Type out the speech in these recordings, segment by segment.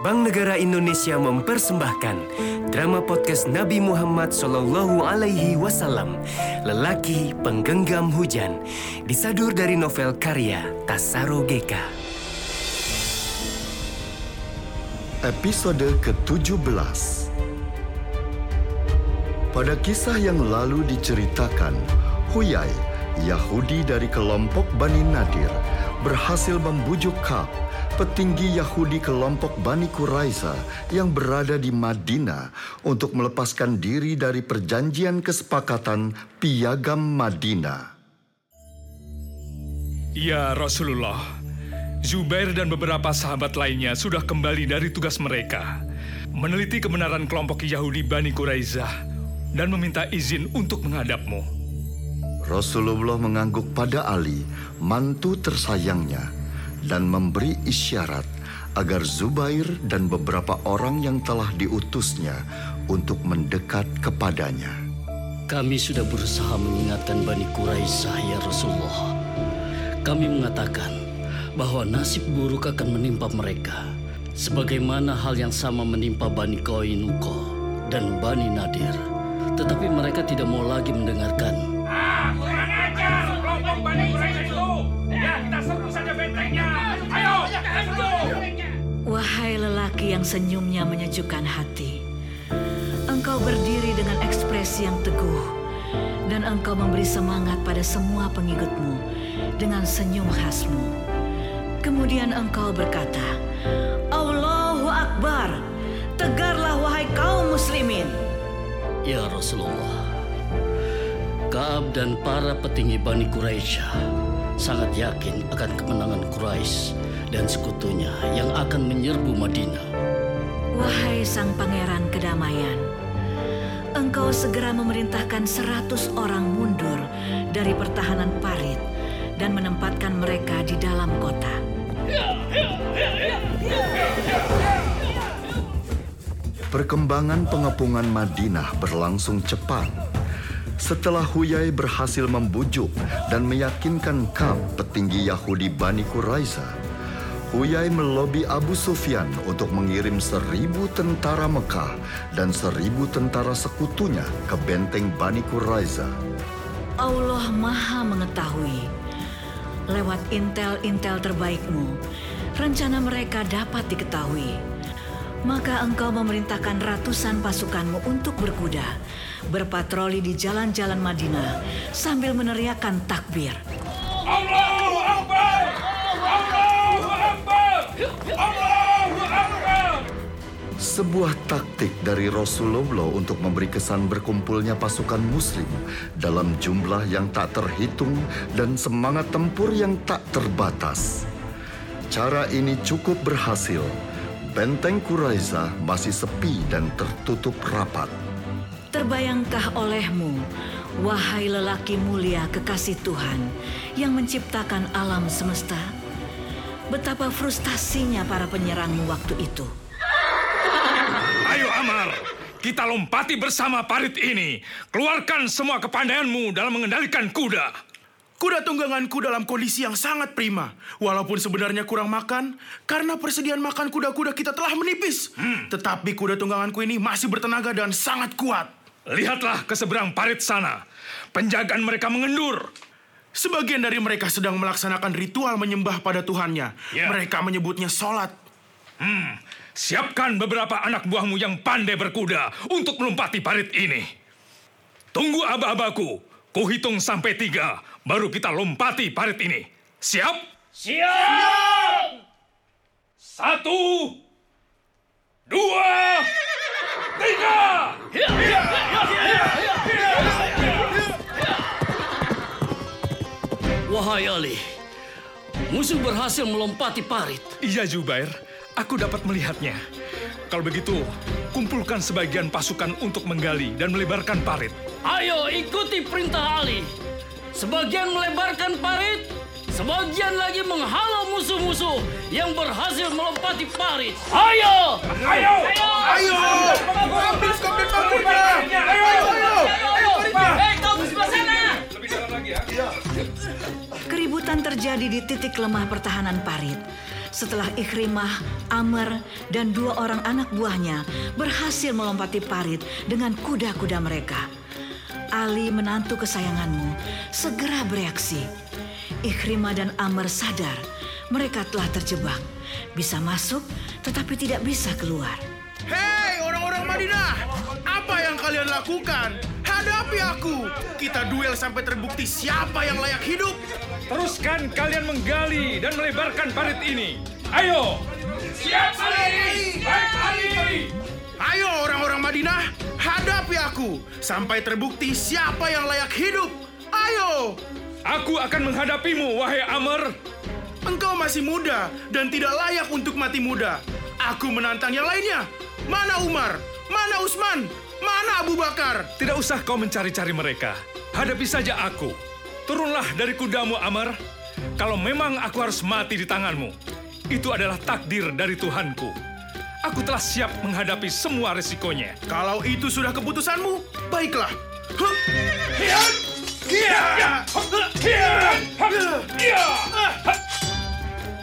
Bank Negara Indonesia mempersembahkan drama podcast Nabi Muhammad Sallallahu Alaihi Wasallam, Lelaki Penggenggam Hujan, disadur dari novel karya Tasaro Geka. Episode ke-17 Pada kisah yang lalu diceritakan, Huyai, Yahudi dari kelompok Bani Nadir, berhasil membujuk Ka'b, petinggi Yahudi kelompok Bani Quraisy yang berada di Madinah untuk melepaskan diri dari perjanjian kesepakatan Piagam Madinah. Ya Rasulullah, Zubair dan beberapa sahabat lainnya sudah kembali dari tugas mereka, meneliti kebenaran kelompok Yahudi Bani Quraizah dan meminta izin untuk menghadapmu. Rasulullah mengangguk pada Ali, mantu tersayangnya, dan memberi isyarat agar Zubair dan beberapa orang yang telah diutusnya untuk mendekat kepadanya. Kami sudah berusaha mengingatkan Bani Quraisy ya Rasulullah. Kami mengatakan bahwa nasib buruk akan menimpa mereka. Sebagaimana hal yang sama menimpa Bani Koinuko dan Bani Nadir. Tetapi mereka tidak mau lagi mendengarkan. Yang senyumnya menyejukkan hati, engkau berdiri dengan ekspresi yang teguh, dan engkau memberi semangat pada semua pengikutmu dengan senyum khasmu. Kemudian engkau berkata, Allahu Akbar, tegarlah wahai kaum muslimin. Ya Rasulullah, Kaab dan para petinggi Bani Quraisy sangat yakin akan kemenangan Quraisy dan sekutunya yang akan menyerbu Madinah. Wahai sang pangeran kedamaian, engkau segera memerintahkan seratus orang mundur dari pertahanan parit dan menempatkan mereka di dalam kota. Perkembangan pengepungan Madinah berlangsung cepat. Setelah Huyai berhasil membujuk dan meyakinkan Kab petinggi Yahudi Bani Quraisy, Huyai melobi Abu Sufyan untuk mengirim seribu tentara Mekah dan seribu tentara sekutunya ke benteng Bani Quraisy. Allah Maha Mengetahui. Lewat intel-intel terbaikmu, rencana mereka dapat diketahui. Maka engkau memerintahkan ratusan pasukanmu untuk berkuda, berpatroli di jalan-jalan Madinah sambil meneriakkan takbir. Allahu Sebuah taktik dari Rasulullah untuk memberi kesan berkumpulnya pasukan muslim dalam jumlah yang tak terhitung dan semangat tempur yang tak terbatas. Cara ini cukup berhasil. Benteng Quraisy masih sepi dan tertutup rapat. Terbayangkah olehmu, wahai lelaki mulia kekasih Tuhan yang menciptakan alam semesta? Betapa frustasinya para penyerangmu waktu itu. Ayo Amar, kita lompati bersama parit ini. Keluarkan semua kepandaianmu dalam mengendalikan kuda. Kuda tungganganku dalam kondisi yang sangat prima. Walaupun sebenarnya kurang makan, karena persediaan makan kuda-kuda kita telah menipis. Tetapi kuda tungganganku ini masih bertenaga dan sangat kuat. Lihatlah ke seberang parit sana. Penjagaan mereka mengendur. Sebagian dari mereka sedang melaksanakan ritual menyembah pada Tuhannya. Ya. Mereka menyebutnya sholat. Hmm, siapkan beberapa anak buahmu yang pandai berkuda untuk melompati parit ini. Tunggu aba-abaku. Kuhitung sampai tiga, baru kita lompati parit ini. Siap? Siap. Satu, dua, tiga. Wahai Ali, musuh berhasil melompati parit. Iya Zubair, aku dapat melihatnya. Kalau begitu, kumpulkan sebagian pasukan untuk menggali dan melebarkan parit. Ayo ikuti perintah Ali. Sebagian melebarkan parit, sebagian lagi menghalau musuh-musuh yang berhasil melompati parit. Ayo! Ayo. Ayo. Ambil skopin bangkunya. Ayo. Ayo. Ayo. Hei, kau di sebelah sana! Keributan Keributan terjadi di titik lemah pertahanan parit. Setelah Ikrimah, Amr, dan dua orang anak buahnya berhasil melompati parit dengan kuda-kuda mereka. Ali menantu kesayanganmu segera bereaksi. Ikrimah dan Amr sadar mereka telah terjebak. Bisa masuk tetapi tidak bisa keluar. Hei orang-orang Madinah, apa yang kalian lakukan? Hadapi aku. Kita duel sampai terbukti siapa yang layak hidup. Teruskan kalian menggali dan melebarkan parit ini. Ayo! Siap Ali! Baik Ali! Ayo orang-orang Madinah, hadapi aku sampai terbukti siapa yang layak hidup. Ayo, Aku akan menghadapimu, wahai Amr. engkau masih muda dan tidak layak untuk mati muda. Aku menantang yang lainnya. Mana Umar? Mana Usman? Mana Abu Bakar? Tidak usah kau mencari-cari mereka. Hadapi saja aku. Turunlah dari kudamu, Amr. Kalau memang aku harus mati di tanganmu, itu adalah takdir dari Tuhanku. Aku telah siap menghadapi semua resikonya. Kalau itu sudah keputusanmu, baiklah.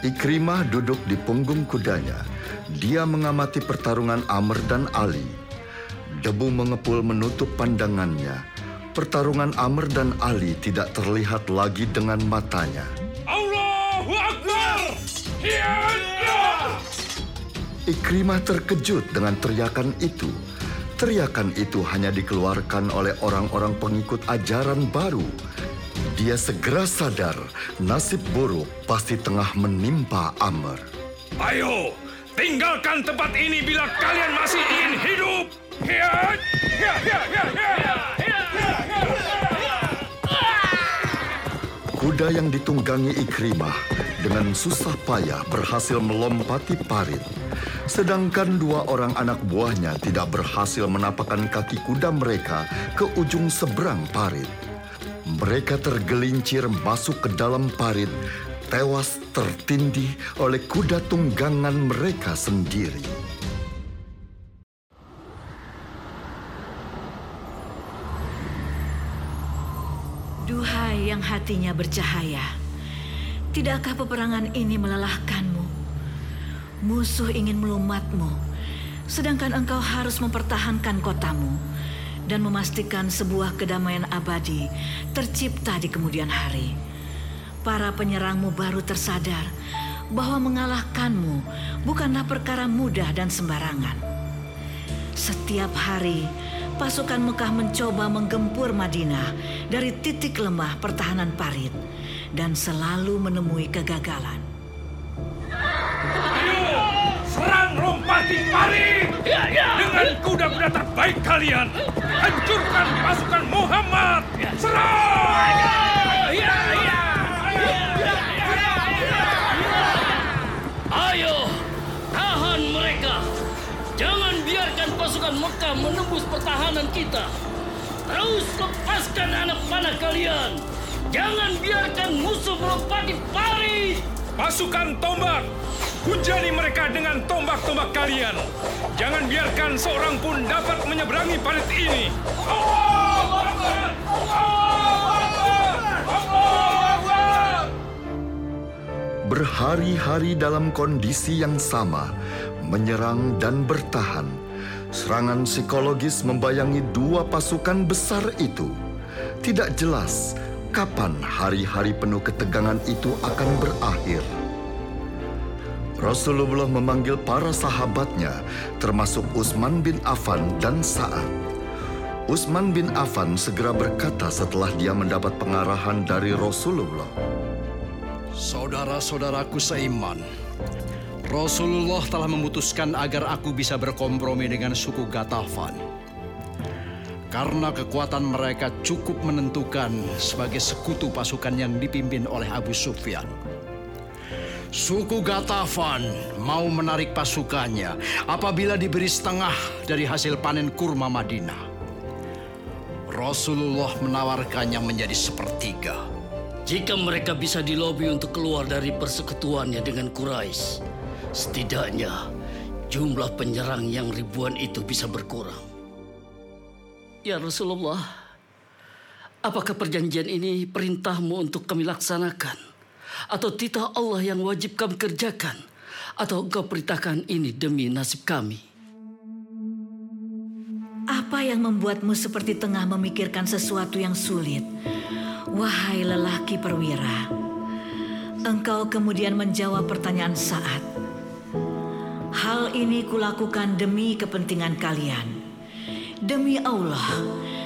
Ikrimah duduk di punggung kudanya. Dia mengamati pertarungan Amr dan Ali. Debu mengepul menutup pandangannya. Pertarungan Amr dan Ali tidak terlihat lagi dengan matanya. Allahu Akbar! Ikrimah terkejut dengan teriakan itu. Teriakan itu hanya dikeluarkan oleh orang-orang pengikut ajaran baru. Dia segera sadar nasib buruk pasti tengah menimpa Amr. Ayo, tinggalkan tempat ini bila kalian masih ingin hidup. Hiat! Hiat, hiat, hiat, hiat. Kuda yang ditunggangi Ikrimah dengan susah payah berhasil melompati parit. Sedangkan dua orang anak buahnya tidak berhasil menapakkan kaki kuda mereka ke ujung seberang parit. Mereka tergelincir masuk ke dalam parit, tewas tertindih oleh kuda tunggangan mereka sendiri. Hatinya bercahaya, tidakkah peperangan ini melelahkanmu? Musuh ingin melumatmu, sedangkan engkau harus mempertahankan kotamu dan memastikan sebuah kedamaian abadi tercipta di kemudian hari. Para penyerangmu baru tersadar bahwa mengalahkanmu bukanlah perkara mudah dan sembarangan. Setiap hari, pasukan Mekah mencoba menggempur Madinah dari titik lemah pertahanan parit dan selalu menemui kegagalan. Ayo, serang lompati parit! Dengan kuda-kuda terbaik kalian, hancurkan pasukan Muhammad! Serang! Pertahanan kita. Terus lepaskan anak panah kalian. Jangan biarkan musuh melompati parit. Pasukan tombak, hujani mereka dengan tombak-tombak kalian. Jangan biarkan seorang pun dapat menyeberangi parit ini. Allahu Akbar! Allahu Akbar! Allahu Akbar! Berhari-hari dalam kondisi yang sama, menyerang dan bertahan. Serangan psikologis membayangi dua pasukan besar itu. Tidak jelas kapan hari-hari penuh ketegangan itu akan berakhir. Rasulullah memanggil para sahabatnya, termasuk Utsman bin Affan dan Sa'ad. Utsman bin Affan segera berkata setelah dia mendapat pengarahan dari Rasulullah. Saudara-saudaraku seiman, Rasulullah telah memutuskan agar aku bisa berkompromi dengan suku Gatafan. Karena kekuatan mereka cukup menentukan sebagai sekutu pasukan yang dipimpin oleh Abu Sufyan. Suku Gatafan mau menarik pasukannya apabila diberi setengah dari hasil panen kurma Madinah. Rasulullah menawarkannya menjadi sepertiga. Jika mereka bisa dilobi untuk keluar dari persekutuannya dengan Quraisy, setidaknya jumlah penyerang yang ribuan itu bisa berkurang. Ya Rasulullah, apakah perjanjian ini perintahmu untuk kami laksanakan? Atau titah Allah yang wajib kami kerjakan? Atau engkau perintahkan ini demi nasib kami? Apa yang membuatmu seperti tengah memikirkan sesuatu yang sulit? Wahai lelaki perwira. Engkau kemudian menjawab pertanyaan saat. Hal ini kulakukan demi kepentingan kalian. Demi Allah,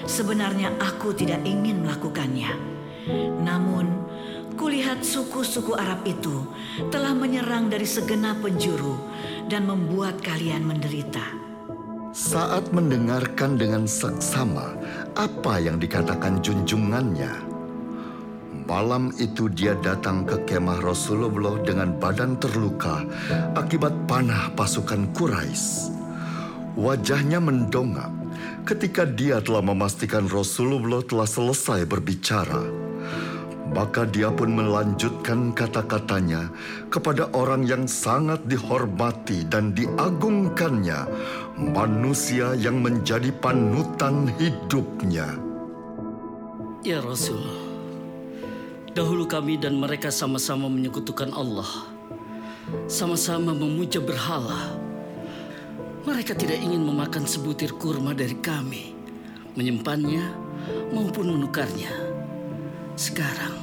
sebenarnya aku tidak ingin melakukannya. Namun, kulihat suku-suku Arab itu telah menyerang dari segenap penjuru dan membuat kalian menderita. Saat mendengarkan dengan seksama apa yang dikatakan junjungannya, malam itu dia datang ke kemah Rasulullah dengan badan terluka akibat panah pasukan Quraisy. Wajahnya mendongak ketika dia telah memastikan Rasulullah telah selesai berbicara. Maka dia pun melanjutkan kata-katanya kepada orang yang sangat dihormati dan diagungkannya, manusia yang menjadi panutan hidupnya. Ya Rasul, dahulu kami dan mereka sama-sama menyekutukan Allah. Sama-sama memuja berhala. Mereka tidak ingin memakan sebutir kurma dari kami, menyimpannya maupun menukarnya. Sekarang,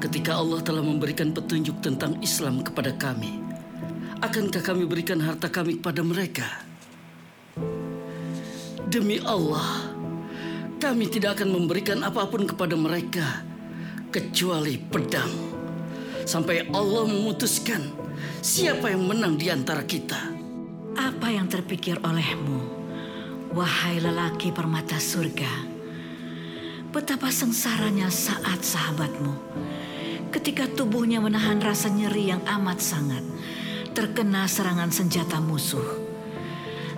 ketika Allah telah memberikan petunjuk tentang Islam kepada kami, akankah kami berikan harta kami kepada mereka? Demi Allah, kami tidak akan memberikan apa pun kepada mereka kecuali pedang. Sampai Allah memutuskan siapa yang menang di antara kita. Apa yang terpikir olehmu, wahai lelaki permata surga? Betapa sengsaranya saat sahabatmu ketika tubuhnya menahan rasa nyeri yang amat sangat terkena serangan senjata musuh.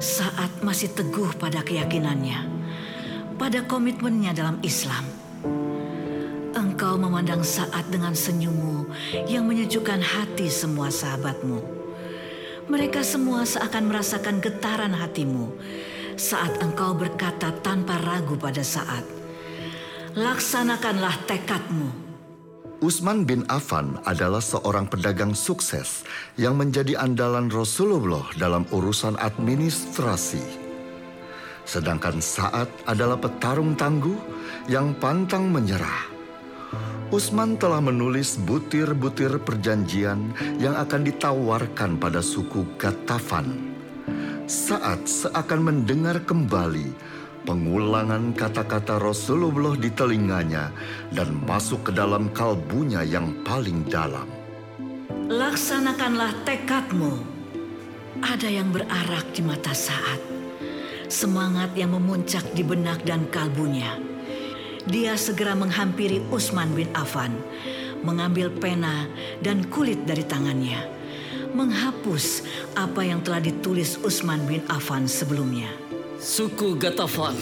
Saat masih teguh pada keyakinannya, pada komitmennya dalam Islam. Engkau memandang saat dengan senyummu yang menyejukkan hati semua sahabatmu. Mereka semua seakan merasakan getaran hatimu saat engkau berkata tanpa ragu pada saat laksanakanlah tekadmu. Usman bin Affan adalah seorang pedagang sukses yang menjadi andalan Rasulullah dalam urusan administrasi. Sedangkan Sa'ad adalah petarung tangguh yang pantang menyerah. Usman telah menulis butir-butir perjanjian yang akan ditawarkan pada suku Gatafan. Saat seakan mendengar kembali pengulangan kata-kata Rasulullah di telinganya dan masuk ke dalam kalbunya yang paling dalam. Laksanakanlah tekadmu. Ada yang berarak di mata saat. Semangat yang memuncak di benak dan kalbunya. Dia segera menghampiri Utsman bin Affan, mengambil pena dan kulit dari tangannya, menghapus apa yang telah ditulis Utsman bin Affan sebelumnya. Suku Gatafan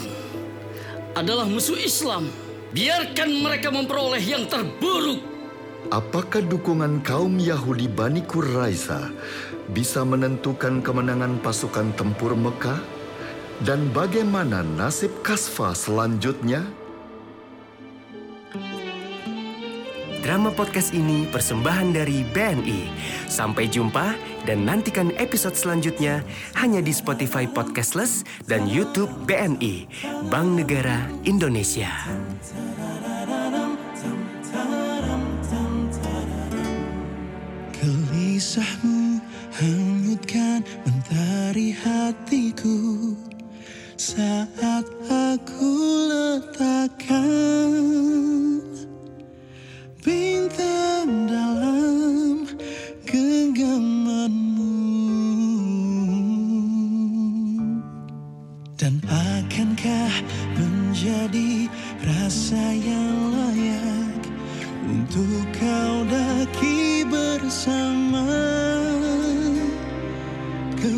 adalah musuh Islam. Biarkan mereka memperoleh yang terburuk. Apakah dukungan kaum Yahudi Bani Quraiza bisa menentukan kemenangan pasukan tempur Mekah? Dan bagaimana nasib Kasfa selanjutnya? Drama podcast ini persembahan dari BNI. Sampai jumpa dan nantikan episode selanjutnya hanya di Spotify Podcastless dan YouTube BNI, Bank Negara Indonesia. Gelisahmu bersama. Ke